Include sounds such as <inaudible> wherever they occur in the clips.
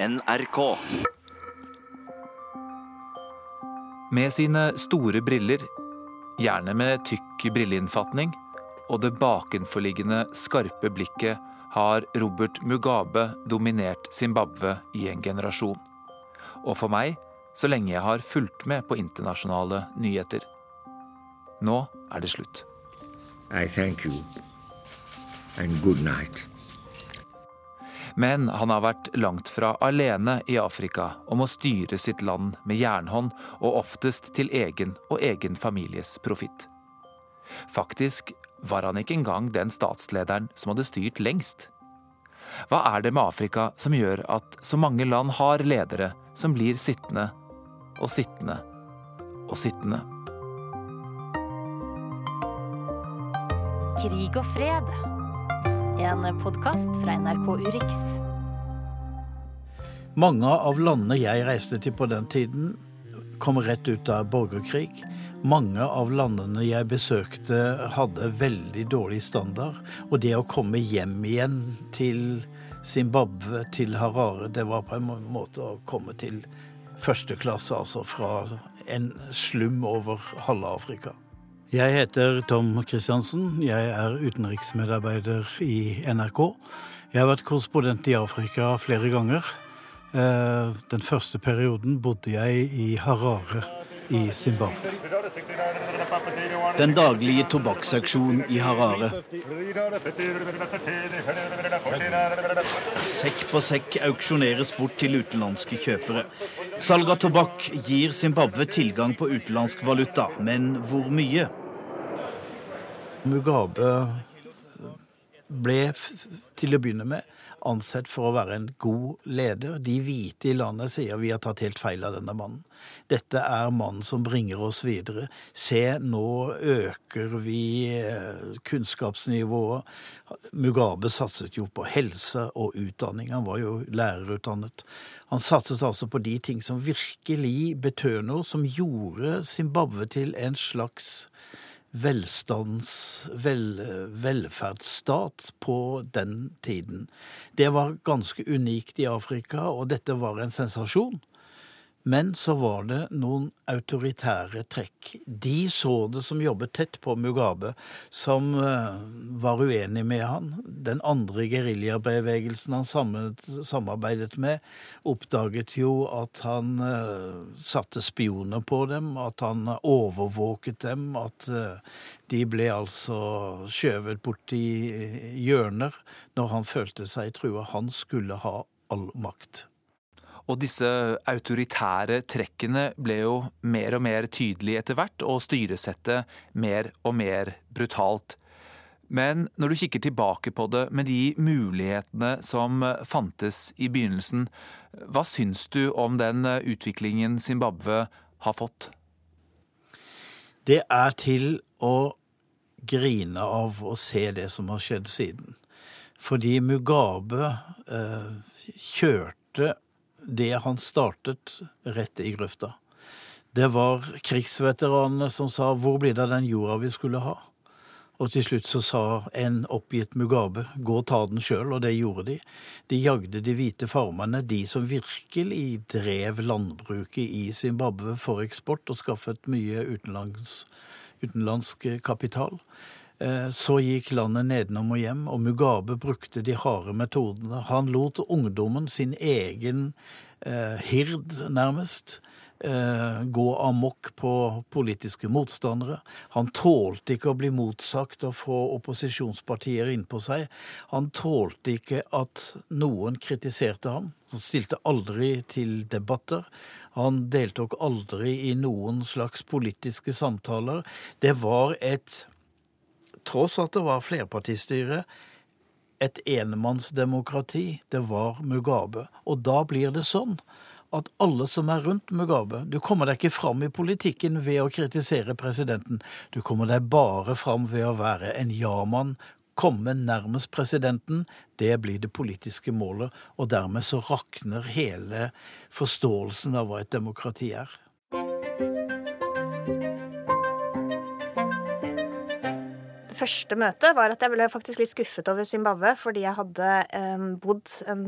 NRK. Med sine store briller, gjerne med tykk brilleinnfatning, og det bakenforliggende skarpe blikket har Robert Mugabe dominert Zimbabwe i en generasjon. Og for meg så lenge jeg har fulgt med på internasjonale nyheter. Nå er det slutt. I thank you and good night. Men han har vært langt fra alene i Afrika om å styre sitt land med jernhånd, og oftest til egen og egen families profitt. Faktisk var han ikke engang den statslederen som hadde styrt lengst. Hva er det med Afrika som gjør at så mange land har ledere som blir sittende og sittende og sittende? Krig og fred. En podkast fra NRK Urix. Mange av landene jeg reiste til på den tiden, kom rett ut av borgerkrig. Mange av landene jeg besøkte, hadde veldig dårlig standard. Og det å komme hjem igjen til Zimbabwe, til Harare, det var på en måte å komme til første klasse, altså fra en slum over halve Afrika. Jeg heter Tom Christiansen. Jeg er utenriksmedarbeider i NRK. Jeg har vært korrespondent i Afrika flere ganger. Eh, den første perioden bodde jeg i Harare i Zimbabwe. Den daglige tobakksauksjonen i Harare. Sekk på sekk auksjoneres bort til utenlandske kjøpere. Salg av tobakk gir Zimbabwe tilgang på utenlandsk valuta, men hvor mye? Mugabe ble til å begynne med ansett for å være en god leder. De hvite i landet sier vi har tatt helt feil av denne mannen. Dette er mannen som bringer oss videre. Se, nå øker vi eh, kunnskapsnivået. Mugabe satset jo på helse og utdanning. Han var jo lærerutdannet. Han satset altså på de ting som virkelig betød noe, som gjorde Zimbabwe til en slags velstands... Vel, velferdsstat på den tiden. Det var ganske unikt i Afrika, og dette var en sensasjon. Men så var det noen autoritære trekk. De så det som jobbet tett på Mugabe, som uh, var uenig med han. Den andre geriljabevegelsen han samarbeidet med, oppdaget jo at han uh, satte spioner på dem, at han overvåket dem, at uh, de ble altså skjøvet i hjørner når han følte seg trua. Han skulle ha all makt. Og disse autoritære trekkene ble jo mer og mer tydelige etter hvert, og styresettet mer og mer brutalt. Men når du kikker tilbake på det med de mulighetene som fantes i begynnelsen, hva syns du om den utviklingen Zimbabwe har fått? Det er til å grine av å se det som har skjedd siden. Fordi Mugabe eh, kjørte det han startet rett i grøfta. Det var krigsveteranene som sa 'hvor blir det av den jorda vi skulle ha'? Og til slutt så sa en oppgitt Mugabe 'gå og ta den sjøl', og det gjorde de. De jagde de hvite farmerne, de som virkelig drev landbruket i Zimbabwe for eksport og skaffet mye utenlands, utenlandsk kapital. Eh, så gikk landet nedenom og hjem, og Mugabe brukte de harde metodene. Han lot ungdommen, sin egen eh, hird, nærmest, eh, gå amok på politiske motstandere. Han tålte ikke å bli motsagt og få opposisjonspartier innpå seg. Han tålte ikke at noen kritiserte ham. Han stilte aldri til debatter. Han deltok aldri i noen slags politiske samtaler. Det var et tross at det var flerpartistyre, et enemannsdemokrati. Det var Mugabe. Og da blir det sånn at alle som er rundt Mugabe Du kommer deg ikke fram i politikken ved å kritisere presidenten. Du kommer deg bare fram ved å være en ja-mann. Komme nærmest presidenten, det blir det politiske målet. Og dermed så rakner hele forståelsen av hva et demokrati er. Første møte var at jeg ble faktisk litt skuffet over Zimbabwe, fordi jeg hadde eh, bodd en,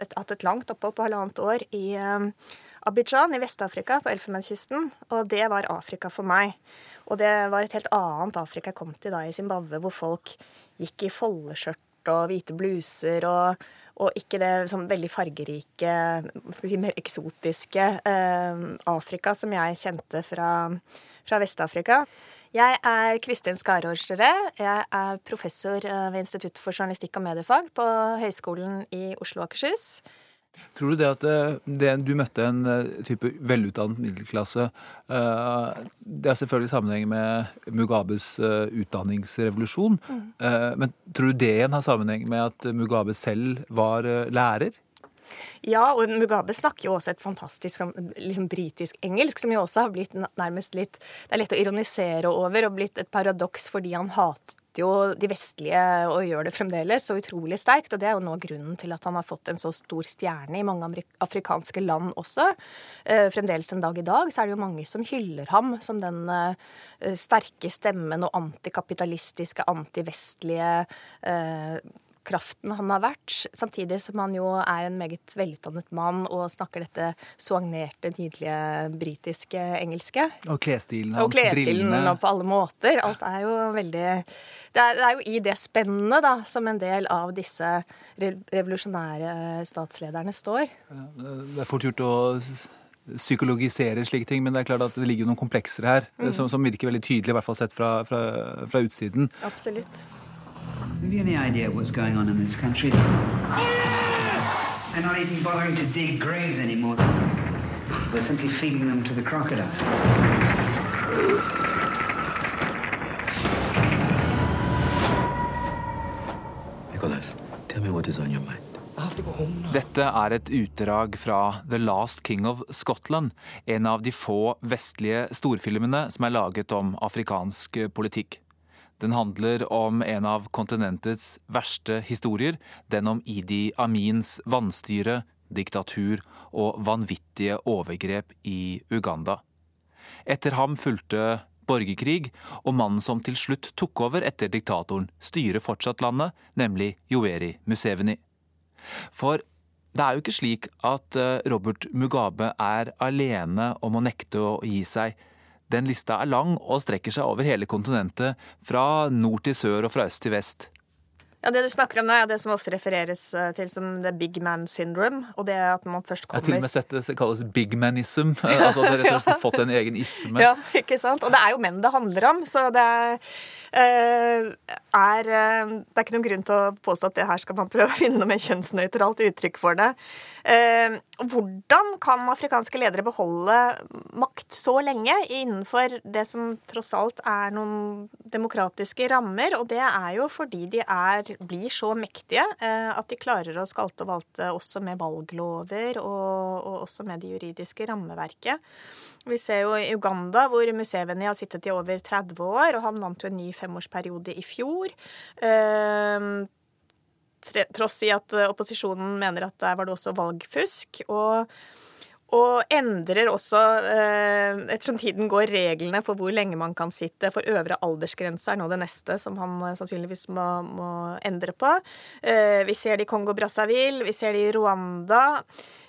et, hatt et langt opphold på halvannet år i eh, Abidjan i Vest-Afrika, på Elfenbenskysten. Og det var Afrika for meg. Og det var et helt annet Afrika jeg kom til da i Zimbabwe, hvor folk gikk i foldeskjørt og hvite bluser og, og ikke det sånn, veldig fargerike, si, mer eksotiske eh, Afrika som jeg kjente fra, fra Vest-Afrika. Jeg er Kristin Skarårsdere. Jeg er professor eh, ved Institutt for journalistikk og mediefag på Høgskolen i Oslo og Akershus. Tror du det at eh, det, du møtte en eh, type velutdannet middelklasse uh, Det er selvfølgelig sammenheng med Mugabes utdanningsrevolusjon. Mm. Men tror du det igjen har sammenheng med at Mugabe selv var lærer? Ja, og Mugabe snakker jo også et fantastisk liksom, britisk engelsk, som jo også har blitt nærmest litt Det er lett å ironisere over og blitt et paradoks fordi han hatet jo de vestlige og gjør det fremdeles så utrolig sterkt. Og det er jo nå grunnen til at han har fått en så stor stjerne i mange afrikanske land også. Eh, fremdeles en dag i dag så er det jo mange som hyller ham som den eh, sterke stemmen og antikapitalistiske, antivestlige eh, kraften han har vært, samtidig som han jo er en meget velutdannet mann og snakker dette soagnerte, nydelige britiske engelske. Og klesstilen hans, og klesstilen og på alle måter. Alt er jo veldig det er, det er, jo i det spennet da, som en del av disse revolusjonære statslederne står. Det er fort gjort å psykologisere slike ting, men det er klart at det ligger noen komplekser her mm. som, som, virker veldig tydelig, i hvert fall sett fra, fra, fra utsiden. Absolutt. Have you any idea what's going on in this country? They're not even bothering to dig graves anymore. They're simply feeding them to the crocodiles. Nicholas, tell me what is on your mind. Dette er et utdrag fra The Last King of Scotland, en av de få vestlige storfilmene som er laget om afrikansk politikk. Den handler om en av kontinentets verste historier, den om Idi Amins vanstyre, diktatur og vanvittige overgrep i Uganda. Etter ham fulgte borgerkrig, og mannen som til slutt tok over etter diktatoren, styrer fortsatt landet, nemlig Joeri Museveni. For det er jo ikke slik at eh, Robert Mugabe er alene om å nekte å gi seg. Den lista er lang og strekker seg over hele kontinentet, fra nord til sør og fra øst til vest. Ja, Det du snakker om nå, er det som ofte refereres eh, til som the big man syndrome. og det er at man først kommer... Jeg har til og med sett det kalles big manism. altså at det rett og slett har <laughs> fått en egen isme. Ja, ikke sant? Og det er jo menn det handler om. så det er Eh, er eh, Det er ikke noen grunn til å påstå at det her skal man prøve å finne noe mer kjønnsnøytralt uttrykk for det. Eh, hvordan kan afrikanske ledere beholde makt så lenge innenfor det som tross alt er noen demokratiske rammer? Og det er jo fordi de er, blir så mektige at de klarer å skalte og valte også med valglover og, og også med det juridiske rammeverket. Vi ser jo i Uganda, hvor Museveni har sittet i over 30 år, og han vant jo en ny femårsperiode i fjor. Eh, tross i at opposisjonen mener at der var det også valgfusk. Og, og endrer også, eh, ettersom tiden går, reglene for hvor lenge man kan sitte. For øvre aldersgrense er nå det neste som han sannsynligvis må, må endre på. Eh, vi ser det i Kongo-Brazzaville, vi ser det i Rwanda.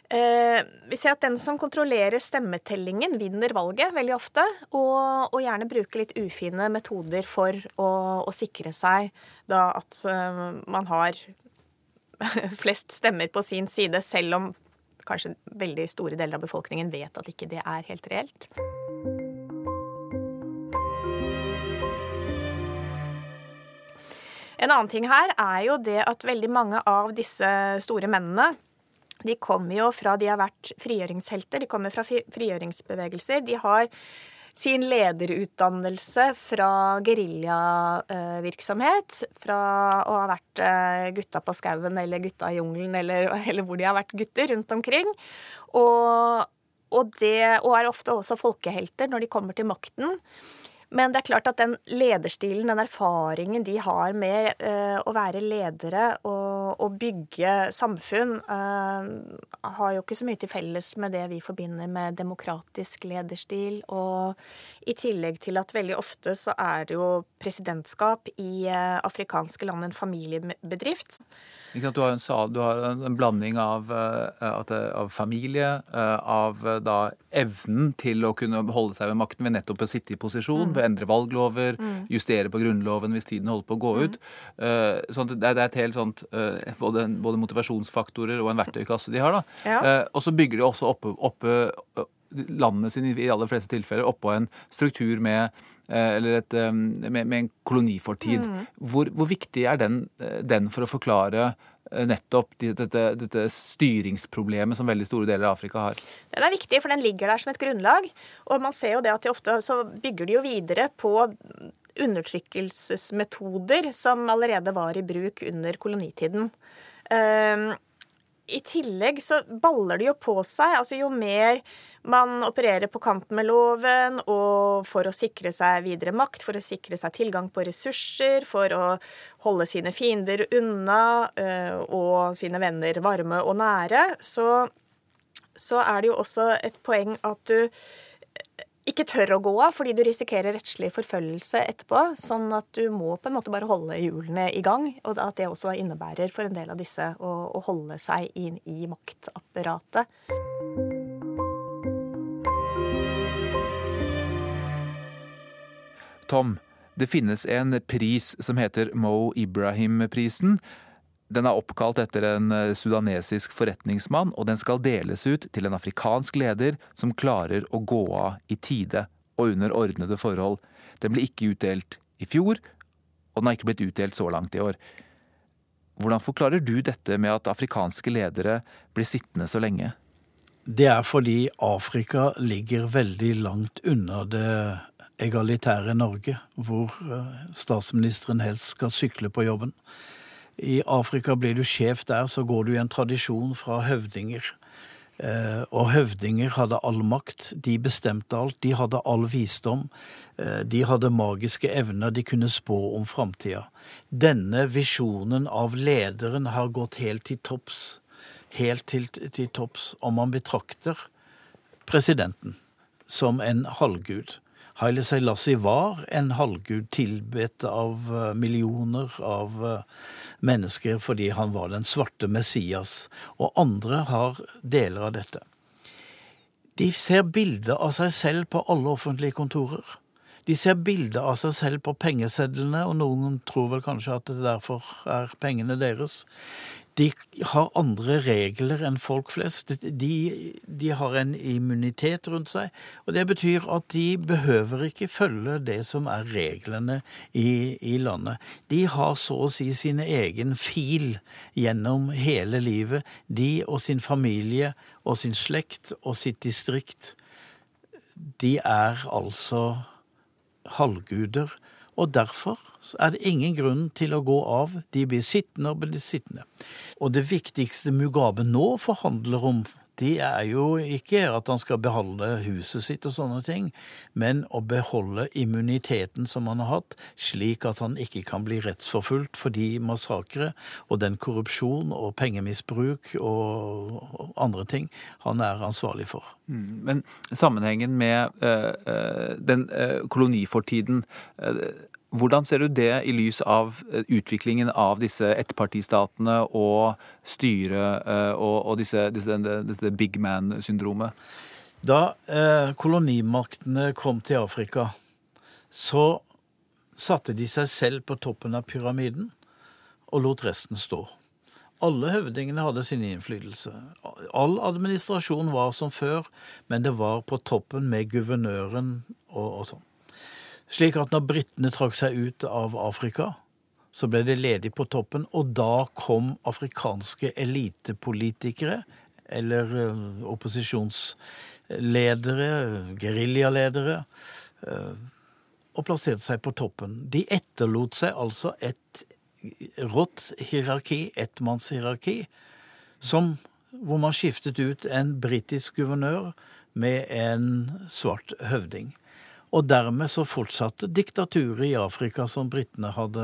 Eh, vi ser at den som kontrollerer stemmetellingen, vinner valget veldig ofte. Og, og gjerne bruker litt ufine metoder for å, å sikre seg da at eh, man har <laughs> flest stemmer på sin side, selv om kanskje veldig store deler av befolkningen vet at ikke det er helt reelt. En annen ting her er jo det at veldig mange av disse store mennene de kommer jo fra De har vært frigjøringshelter, de kommer fra frigjøringsbevegelser. De har sin lederutdannelse fra geriljavirksomhet. Fra å ha vært eh, gutta på skauen eller gutta i jungelen eller, <laughs> eller, hvor de har vært gutter rundt omkring. Og, og, det, og er ofte også folkehelter når de kommer til makten. Men det er klart at den lederstilen, den erfaringen de har med uh, å være ledere og, og bygge samfunn, uh, har jo ikke så mye til felles med det vi forbinder med demokratisk lederstil. Og i tillegg til at veldig ofte så er det jo presidentskap i uh, afrikanske land en familiebedrift. Du har, en, du har en blanding av, av familie, av da evnen til å kunne holde seg ved makten ved nettopp å sitte i posisjon, mm. Ved å endre valglover, mm. justere på Grunnloven hvis tiden holder på å gå ut. Mm. Sånn det, er et helt sånt både, både, motivasjonsfaktorer og en verktøykasse de har. da. Ja. Og så bygger de også oppe, oppe landet sine i aller fleste tilfeller oppå en struktur med eller et, med, med, en kolonifortid. Mm. Hvor, hvor, viktig er den, den, for å forklare Eh, nettopp dette, dette, styringsproblemet som veldig store deler av Afrika har? Den er viktig, for den ligger der som et grunnlag. Og man ser jo det at de ofte så bygger de jo videre på undertrykkelsesmetoder som allerede var i bruk under kolonitiden. Um, i tillegg så baller det jo på seg. altså Jo mer man opererer på kanten med loven og for å sikre seg videre makt, for å sikre seg tilgang på ressurser, for å holde sine fiender unna øh, og sine venner varme og nære, så, så er det jo også et poeng at du ikke tør å gå av fordi du risikerer rettslig forfølgelse etterpå. Sånn at du må på en måte bare holde hjulene i gang. Og at det også innebærer for en del av disse å, å holde seg inn i maktapparatet. Tom, det finnes en pris som heter Mo Ibrahim-prisen. Den er oppkalt etter en eh, sudanesisk forretningsmann, og den skal deles ut til en afrikansk leder som klarer å gå av i tide og under ordnede forhold. Den ble ikke utdelt i fjor, og den har ikke blitt utdelt så langt i år. Hvordan forklarer du dette med at afrikanske ledere blir sittende så lenge? Det er fordi Afrika ligger veldig langt unna det egalitære Norge, hvor eh, statsministeren helst skal sykle på jobben. I Afrika blir du sjef der, så går du i en tradisjon fra høvdinger. Eh, og høvdinger hadde all makt, de bestemte alt, de hadde all visdom. Eh, de hadde magiske evner, de kunne spå om framtida. Denne visjonen av lederen har gått helt til topps. Helt til, til topps om man betrakter presidenten som en halvgud. Haile Selassie var en halvgud tilbedt av eh, millioner av eh, mennesker fordi han var den svarte Messias, og andre har deler av dette. De ser bilder av seg selv på alle offentlige kontorer. De ser bilder av seg selv på pengesedlene, og noen tror vel kanskje at det derfor er pengene deres de har andre regler enn folk flest. De, de, har en immunitet rundt seg. Og det betyr at de behøver ikke følge det som er reglene i, i landet. De har så å si sin egen fil gjennom hele livet. De og sin familie og sin slekt og sitt distrikt. De er altså halvguder. Og derfor er det ingen grunn til å gå av. De blir sittende og blir sittende. Og det viktigste Mugabe nå forhandler om, det er jo ikke at han skal beholde huset sitt og sånne ting, men å beholde immuniteten som han har hatt, slik at han ikke kan bli rettsforfulgt for de massakre og den korrupsjon og pengemisbruk og andre ting han er ansvarlig for. Mm, men sammenhengen med uh, den uh, kolonifortiden hvordan ser du det i lys av eh, utviklingen av disse ettpartistatene og styret eh, og, og disse, disse, disse, big man-syndromet? Da eh, kolonimaktene kom til Afrika, så satte de seg selv på toppen av pyramiden og lot resten stå. Alle høvdingene hadde sin innflytelse. All administrasjon var som før, men det var på toppen med guvernøren og, og sånn. Slik at når britene trakk seg ut av Afrika, så ble det ledig på toppen, og da kom afrikanske elitepolitikere, eller uh, opposisjonsledere, geriljaledere, uh, og plasserte seg på toppen. De etterlot seg altså et rått hierarki, ettmannshierarki, hvor man skiftet ut en britisk guvernør med en svart høvding. Og dermed så fortsatte diktaturet i Afrika som britene hadde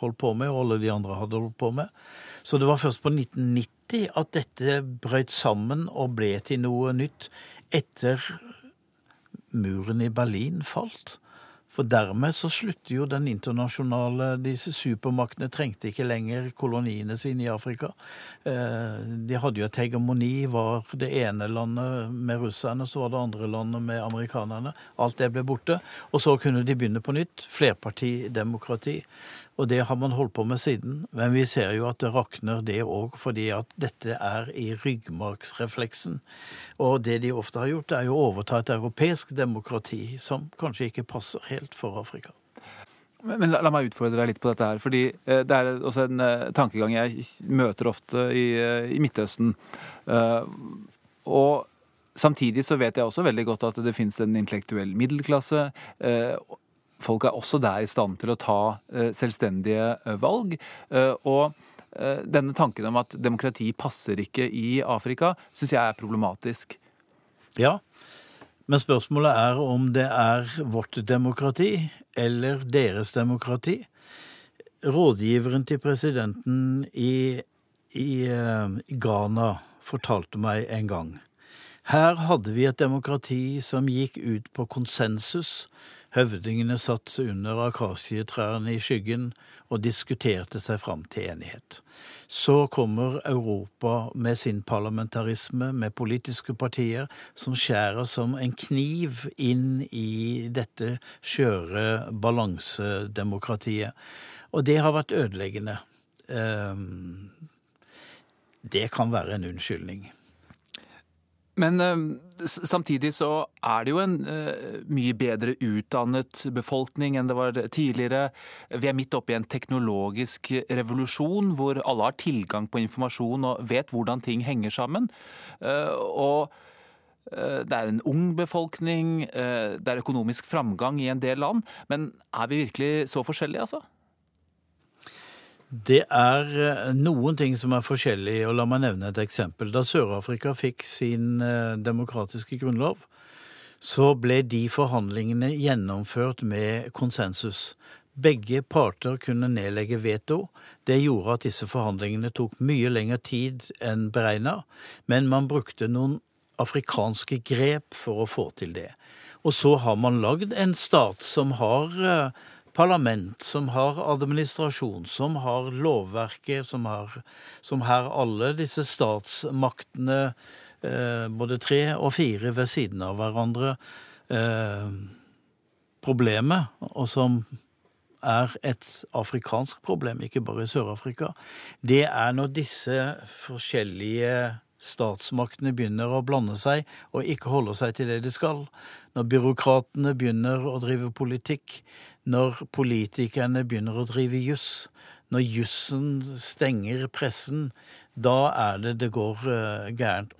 holdt på med, og alle de andre hadde holdt på med. Så det var først på 1990 at dette brøt sammen og ble til noe nytt etter muren i Berlin falt. For dermed så slutter jo den internasjonale Disse supermaktene trengte ikke lenger koloniene sine i Afrika. Eh, de hadde jo et hegemoni. Var det ene landet med russerne, så var det andre landet med amerikanerne. Alt det ble borte. Og så kunne de begynne på nytt. Flerpartidemokrati. Og det har man holdt på med siden. Men vi ser jo at det rakner, det òg, fordi at dette er i ryggmargsrefleksen. Og det de ofte har gjort, er jo å overta et europeisk demokrati som kanskje ikke passer helt for Afrika. Men la, meg utfordre deg litt på dette her. fordi eh, Det er også en eh, tankegang jeg møter ofte i, eh, i Midtøsten. Og samtidig så vet jeg også veldig godt at det finnes en intellektuell middelklasse. Folk er også der i stand til å ta eh, selvstendige eh, valg. Eh, og denne tanken om at demokrati passer ikke i Afrika, syns jeg er problematisk. Ja, men spørsmålet er om det er vårt demokrati eller deres demokrati. Rådgiveren til presidenten i, i eh, Ghana fortalte meg en gang. Her hadde vi et demokrati som gikk ut på konsensus. Høvdingene satt under akasietrærne i skyggen og diskuterte seg fram til enighet. Så kommer Europa med sin parlamentarisme, med politiske partier som skjærer som en kniv inn i dette skjøre balansedemokratiet. Og det har vært ødeleggende. Ehm, Det kan være en unnskyldning. Men eh, samtidig så er det jo en eh, mye bedre utdannet befolkning enn det var tidligere. Vi er midt oppe i en teknologisk revolusjon hvor alle har tilgang på informasjon og vet hvordan ting henger sammen. Eh, og det er en ung befolkning, det er økonomisk framgang i en del land. Men er vi virkelig så forskjellige, altså? Det er eh, noen ting som er forskjellig, og la meg nevne et eksempel. Da Sør-Afrika fikk sin eh, demokratiske grunnlov, så ble de forhandlingene gjennomført med konsensus. Begge parter kunne nedlegge veto. Det gjorde at disse forhandlingene tok mye lengre tid enn beregna, men man brukte noen afrikanske grep for å få til det. Og så har man lagd en stat som har eh, parlament, som har administrasjon, som har lovverket, som har, som har alle disse statsmaktene, eh, både tre og fire ved siden av hverandre. Eh, problemet, og som er et afrikansk problem, ikke bare i Sør-Afrika, det er når disse forskjellige statsmaktene begynner å blande seg og ikke holder seg til det de skal. Når byråkratene begynner å drive politikk, når politikerne begynner å drive juss, når jussen stenger pressen, da er det det går uh, gærent.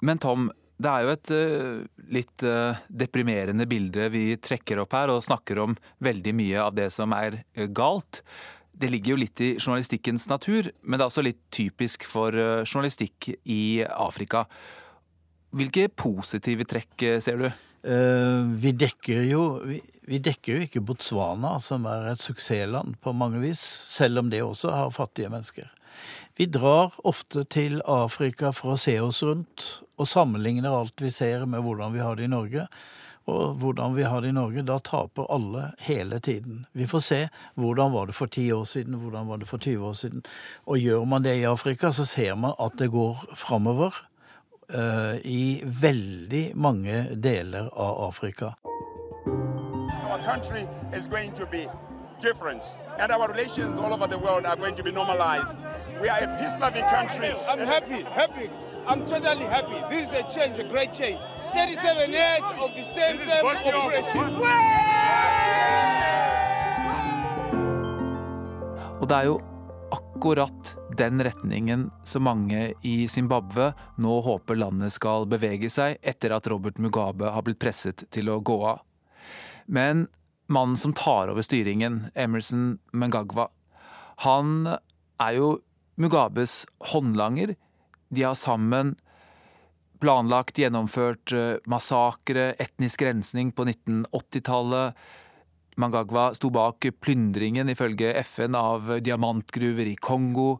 Men Tom, det er jo et uh, litt uh, deprimerende bilde vi trekker opp her, og snakker om veldig mye av det som er galt. Det ligger jo litt i journalistikkens natur, men det er også litt typisk for journalistikk i Afrika. Hvilke positive trekk ser du? Eh, vi dekker jo vi, dekker jo ikke Botswana, som er et suksessland på mange vis, selv om det også har fattige mennesker. Vi drar ofte til Afrika for å se oss rundt, og sammenligner alt vi ser med hvordan vi har det i Norge. Og hvordan vi har det i Norge, da taper alle hele tiden. Vi får se hvordan var det for 10 år siden, hvordan var det for 20 år siden. Og gjør man det i Afrika, så ser man at det går framover i veldig mange deler av Afrika. Our country is going to be different, and our relations all over the world are going to be normalized. We are a peace-loving country. I'm happy, happy. I'm totally happy. This is a change, a great change. 37 years of the same, same operation. Og det er jo akkurat den retningen som mange i Zimbabwe nå håper landet skal bevege seg etter at Robert Mugabe har blitt presset til å gå av. Men mannen som tar over styringen, Emerson Mengagwa, han er jo Mugabes håndlanger. De har sammen planlagt gjennomført eh, massakre, etnisk rensning på 1980-tallet. Mangagwa sto bak plyndringen, ifølge FN, av diamantgruver i Kongo.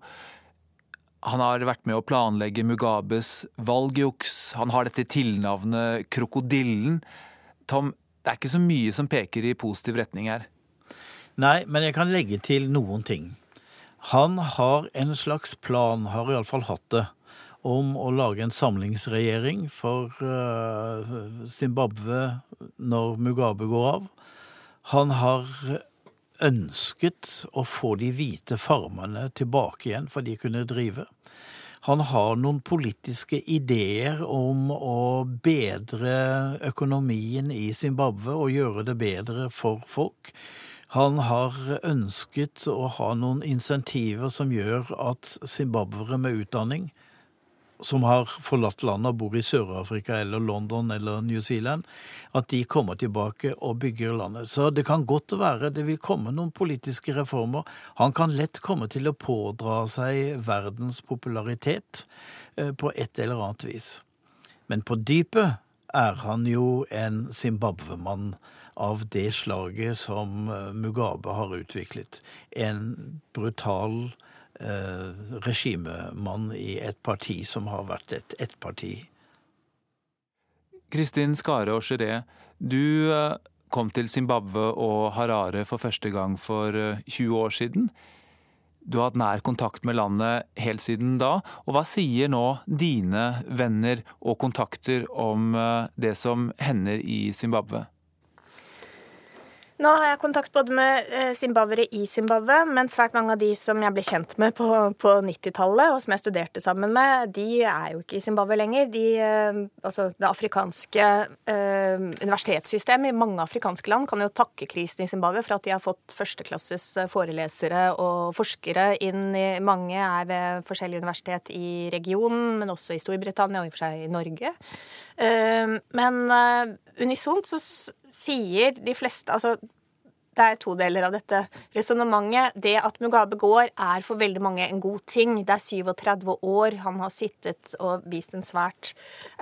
Han har vært med å planlegge Mugabes valgjuks. Han har dette tilnavnet Krokodillen. Tom, det er ikke så mye som peker i positiv retning her. Nei, men jeg kan legge til noen ting. Han har en slags plan, har iallfall hatt det, om å lage en samlingsregjering for eh, Zimbabwe når Mugabe går av. Han har ønsket å få de hvite farmene tilbake igjen, for de kunne drive. Han har noen politiske ideer om å bedre økonomien i Zimbabwe og gjøre det bedre for folk. Han har ønsket å ha noen insentiver som gjør at zimbabwere med utdanning som har forlatt landet og bor i Sør-Afrika eller London eller New Zealand, at de kommer tilbake og bygger landet. Så det kan godt være det vil komme noen politiske reformer. Han kan lett komme til å pådra seg verdens popularitet eh, på et eller annet vis. Men på dypet er han jo en Zimbabwe-mann av det slaget som eh, Mugabe har utviklet. En brutal eh, regimemann i et parti som har vært et ettparti. Kristin Skare og Geré, du eh, kom til Zimbabwe og Harare for første gang for 20 eh, år siden. Du har hatt nær kontakt med landet helt siden da. Og hva sier nå dine venner og kontakter om eh, det som hender i Zimbabwe? Nå har jeg kontakt både med eh, zimbabwere i Zimbabwe, men svært mange av de som jeg ble kjent med på, på 90-tallet, og som jeg studerte sammen med, de er jo ikke i Zimbabwe lenger. De, eh, altså det afrikanske eh, universitetssystemet i mange afrikanske land kan jo takke krisen i Zimbabwe for at de har fått førsteklasses eh, forelesere og forskere inn i Mange er ved forskjellige universitet i regionen, men også i Storbritannia og i og for seg i Norge. Eh, men eh, unisont så sier de fleste Altså, det er to deler av dette resonnementet. Det at Mugabe går, er for veldig mange en god ting. Det er 37 år han har sittet og vist en svært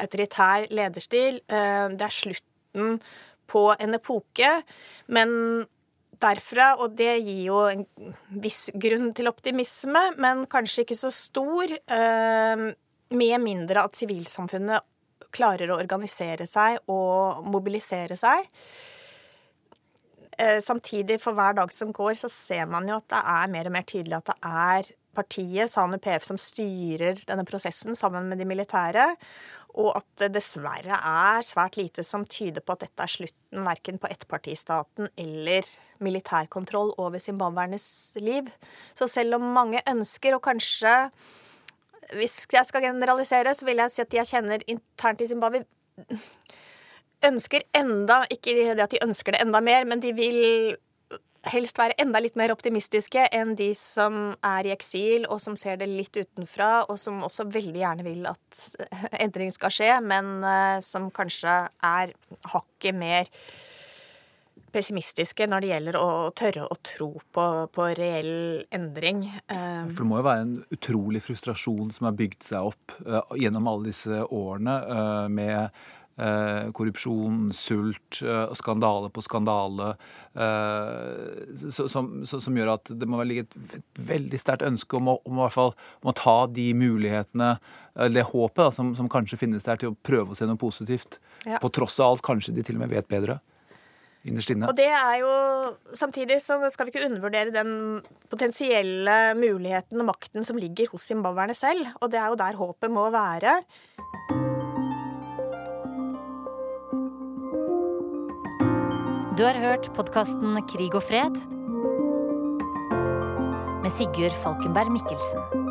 autoritær lederstil. Det er slutten på en epoke, men derfra, og det gir jo en viss grunn til optimisme, men kanskje ikke så stor, med mindre at sivilsamfunnet klarer å organisere seg og mobilisere seg. Samtidig, for hver dag som går, så ser man jo at det er mer og mer tydelig at det er partiet, SANU PF, som styrer denne prosessen sammen med de militære. Og at det dessverre er svært lite som tyder på at dette er slutten verken på ettpartistaten eller militærkontroll over zimbabwernes liv. Så selv om mange ønsker, og kanskje hvis jeg skal generalisere, så vil jeg si at de jeg kjenner internt i Zimbabwe, ønsker enda Ikke det at de ønsker det enda mer, men de vil helst være enda litt mer optimistiske enn de som er i eksil, og som ser det litt utenfra, og som også veldig gjerne vil at endring skal skje, men uh, som kanskje er hakket mer pessimistiske når det gjelder å tørre å tro på, på reell endring. For det må jo være en utrolig frustrasjon som har bygd seg opp uh, gjennom alle disse årene uh, med uh, korrupsjon, sult, skandale på skandale, som, som, gjør at det må ligge et veldig sterkt ønske om å, om, fall, om å, ta de mulighetene, det håpet da, som, som, kanskje finnes der, til å prøve å se noe positivt. Ja. På tross av alt kanskje de til og med vet bedre innerst inne. Og det er jo Samtidig så skal vi ikke undervurdere den potensielle muligheten og makten som ligger hos zimbabwerne selv, og det er jo der håpet må være. Du har hørt podkasten Krig og fred med Sigurd Falkenberg Mikkelsen.